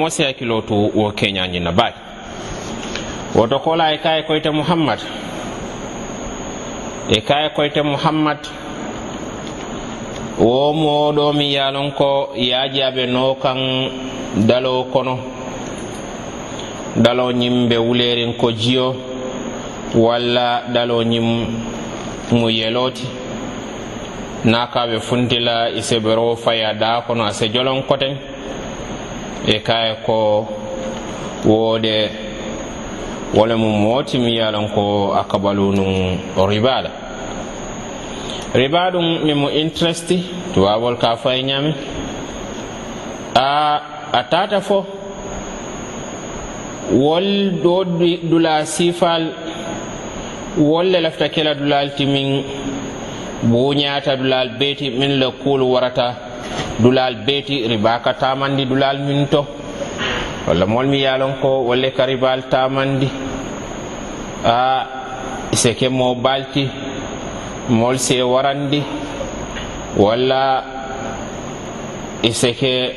mo si hakkilo to wo keñañinna baake woto kola e kaye koyte muhammad. E kaye koyte muhammad wo moɗo mi yalon ko yajaɓe no kan dalo kono. Dalo ñimɓe wulerin ko jiyo walla dalo ñim mu yeloti nakaɓe funtila e iseɓero faya da kono ase jolon koten e kaye ko woode wole mum mootimi ye lon ko a kabalu num riba la riba ɗum mimo interesti tubabol ka fo ñami a a tata fo wol ɗo dula sifal wolle lafta kela dulal timin buñata dulal beeti min le kuulu warata. dulal beeti riba ka tamandi dulal min to. Walla mool mi yalon ko walle ka ribal tamandi. A seke mo balti mol se warandi. Walla iseke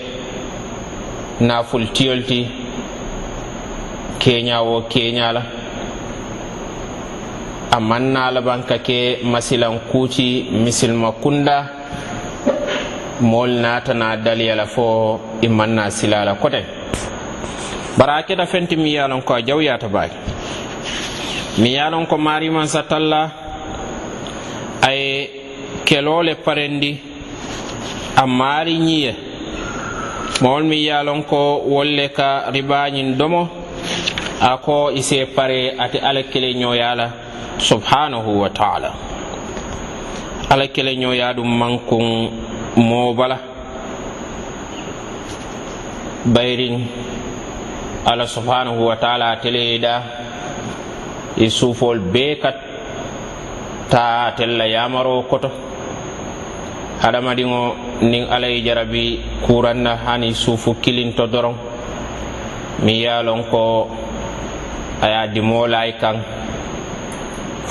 nafultiyol ti keñawo keñala amman nalaban ka ke masilan kuuci misilma kunda. moolu naatana daliyala fo i manna silala kote. Bara a keta fenti mi yalon ko a jawyata baake mi yalon a lon ko maarimansa talla aye kelole parendi a maari ñiye mawol mi yalon ko wolle ka ribañin domo a ko ise pare ate ala kele ñoyala subhanahu wa taala. Ala kele ñoya ɗum mankun mobala bayrin allah subhanahu wa taala teleyiɗa e suufol bee kat ta tella yamaro koto. Hadamadiŋo niŋ alla ye jarabi kuranna hani suufu kilinto doroŋ miŋ ye a loŋ ko a ye a dimoo la ye kaŋ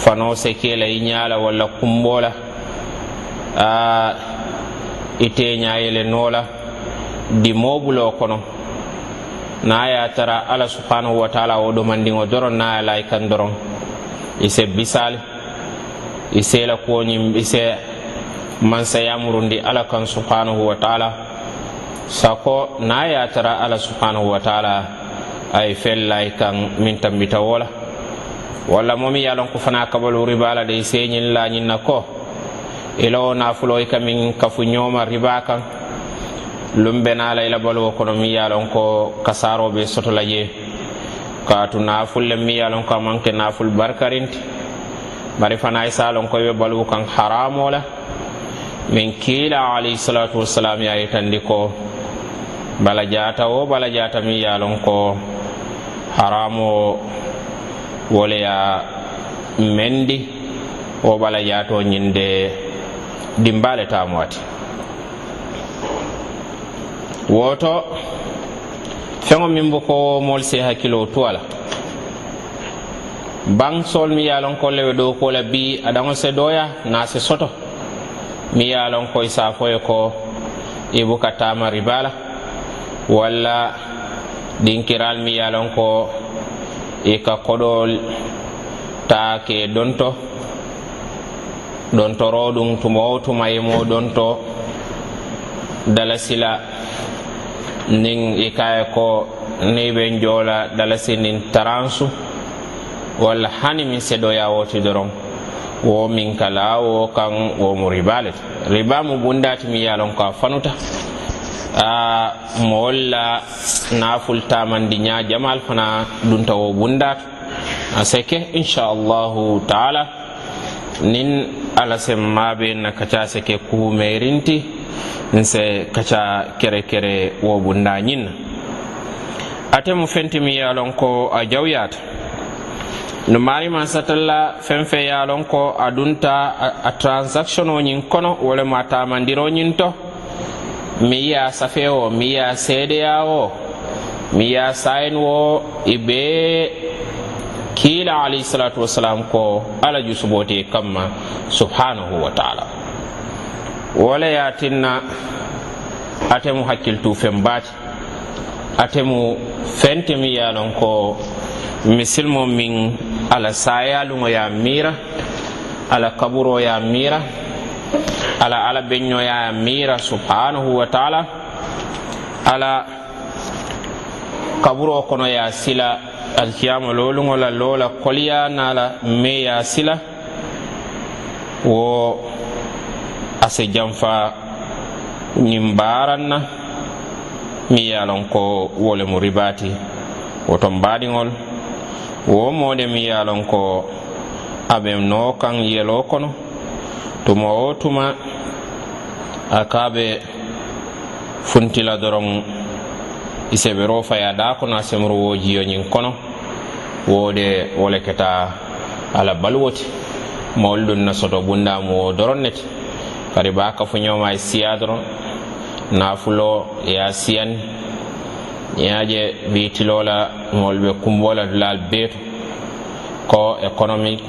fanoo sekee la i ñaa la walla kumboo la aa i teñayele noola di moobulo kono. Na ya tara ala subhanahu wa taala wo ɗomandiŋo doron na ya lay kan doron. I se bisali i se la kuwoñim i se mansayamurundi ala kan subhanahu wa taala. Sako na ya tara ala subhanahu wa taala ay fel lay kan min tambita wola. Walla momi yalon ko fana kabal riba de i señin lañin na ko ilawo nafulo i ka kafu ñooma riba kan. Lum bena la ila baluwo kono mi yalon ko kasaroɓe be soto la je kaatu naful le min ko amanke naful barkarinti. Bari fana ye sa lon ko i baluwo kan haramo la. Min kiila alayhi salatu wassalam a yitandi ko. Bala jata wo bala jata mi yalon ko haramo woleya mendi. Wo bala jato ñinde dimbale tamo wati. Woto feŋo min bo ko moolu se hakkilo tuwala. Baŋ soolu miŋ ye lon loŋ ko le be dookoo la bii adaŋo se doya naa si soto. Mi ye lon ko i se ko i buka tama ribala. Walla dinkiral mi ye lon ko i ka kodool ta ke donto. ɗontoro ɗum tuma o tuma e muɗon to dala sila. Nin e i kaye ko ni ɓen joola dala sinin taransu. Walla hani min seɗoya woti doron wo min kala wo kan womo ribalet. Riba le mo bundati mi yalon ko a fanuta. A mo wolla nafultamandi ña jamal fana ɗunta wo bundatu a seke inchallahu taala. nin ala semmaɓe na kaca seke kumerinti nse kaca kere kere wobu ñinna ate mu fentimi ye lon ko a jawyata no marima satalla fen fe yalon ko a dunta a transaction oñin kono walema a tamandiroñin to. Mi yiya safe o mi yiya seedeya o mi yiya sayin wo i bee kiila alayhi salatu wasalam ko ala jusubote kamma subhanahu wa taala. Wala yatinna atemu hakkiltu fen baati. Atemu fente mi ya ko misilmo min ala sayaluŋo ya miira ala kaburo ya miira ala ala beñoya ya miira subhanahu wa taala. Ala kaburo kono ya sila alkiyama loluŋo la loo koliya nala me ya sila wo ase janfa ñiŋ baaraŋ na miŋ ye loŋ ko wo lemu ribati woton baadiŋol wo mode miŋ ye loŋ ko a be noo kaŋ yeloo kono tuma wo tuma a ka be funtila doroŋ i seɓero faya ɗa kono a semro wo jiyoñin kono. Wode wole keta ala balwoti. Mawol ɗum na soto bundamu wo doron nete bari ba kafuñoma e siya doron. Nafulo e ya siyani yaje witilola mawol ɓe kumbola dulal beeto ko économique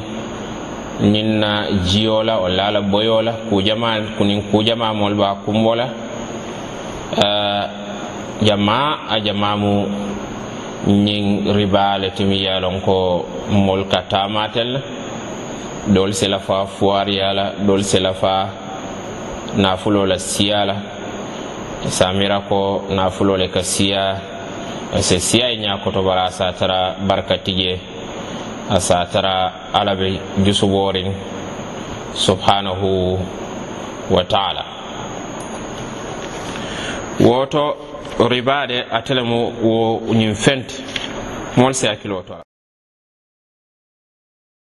ñinna jiyola o laala boyola. Kujama kunin kujamamol ɓa kumbola. Uh, jama a jamamu ñiŋ ribale timi ye lon ko moolu ka tamatel. La doolu se lafa fuwariya la doolu se lafa nafuloo la siya la samira ko nafuloo le ka siya. Se siya ye ñaa kotobara a se tara barka tije a sa tara ala be jusubooriŋ subhanahu wa taala. Woto ribade de ate wo ñin fente mol si hakkilo to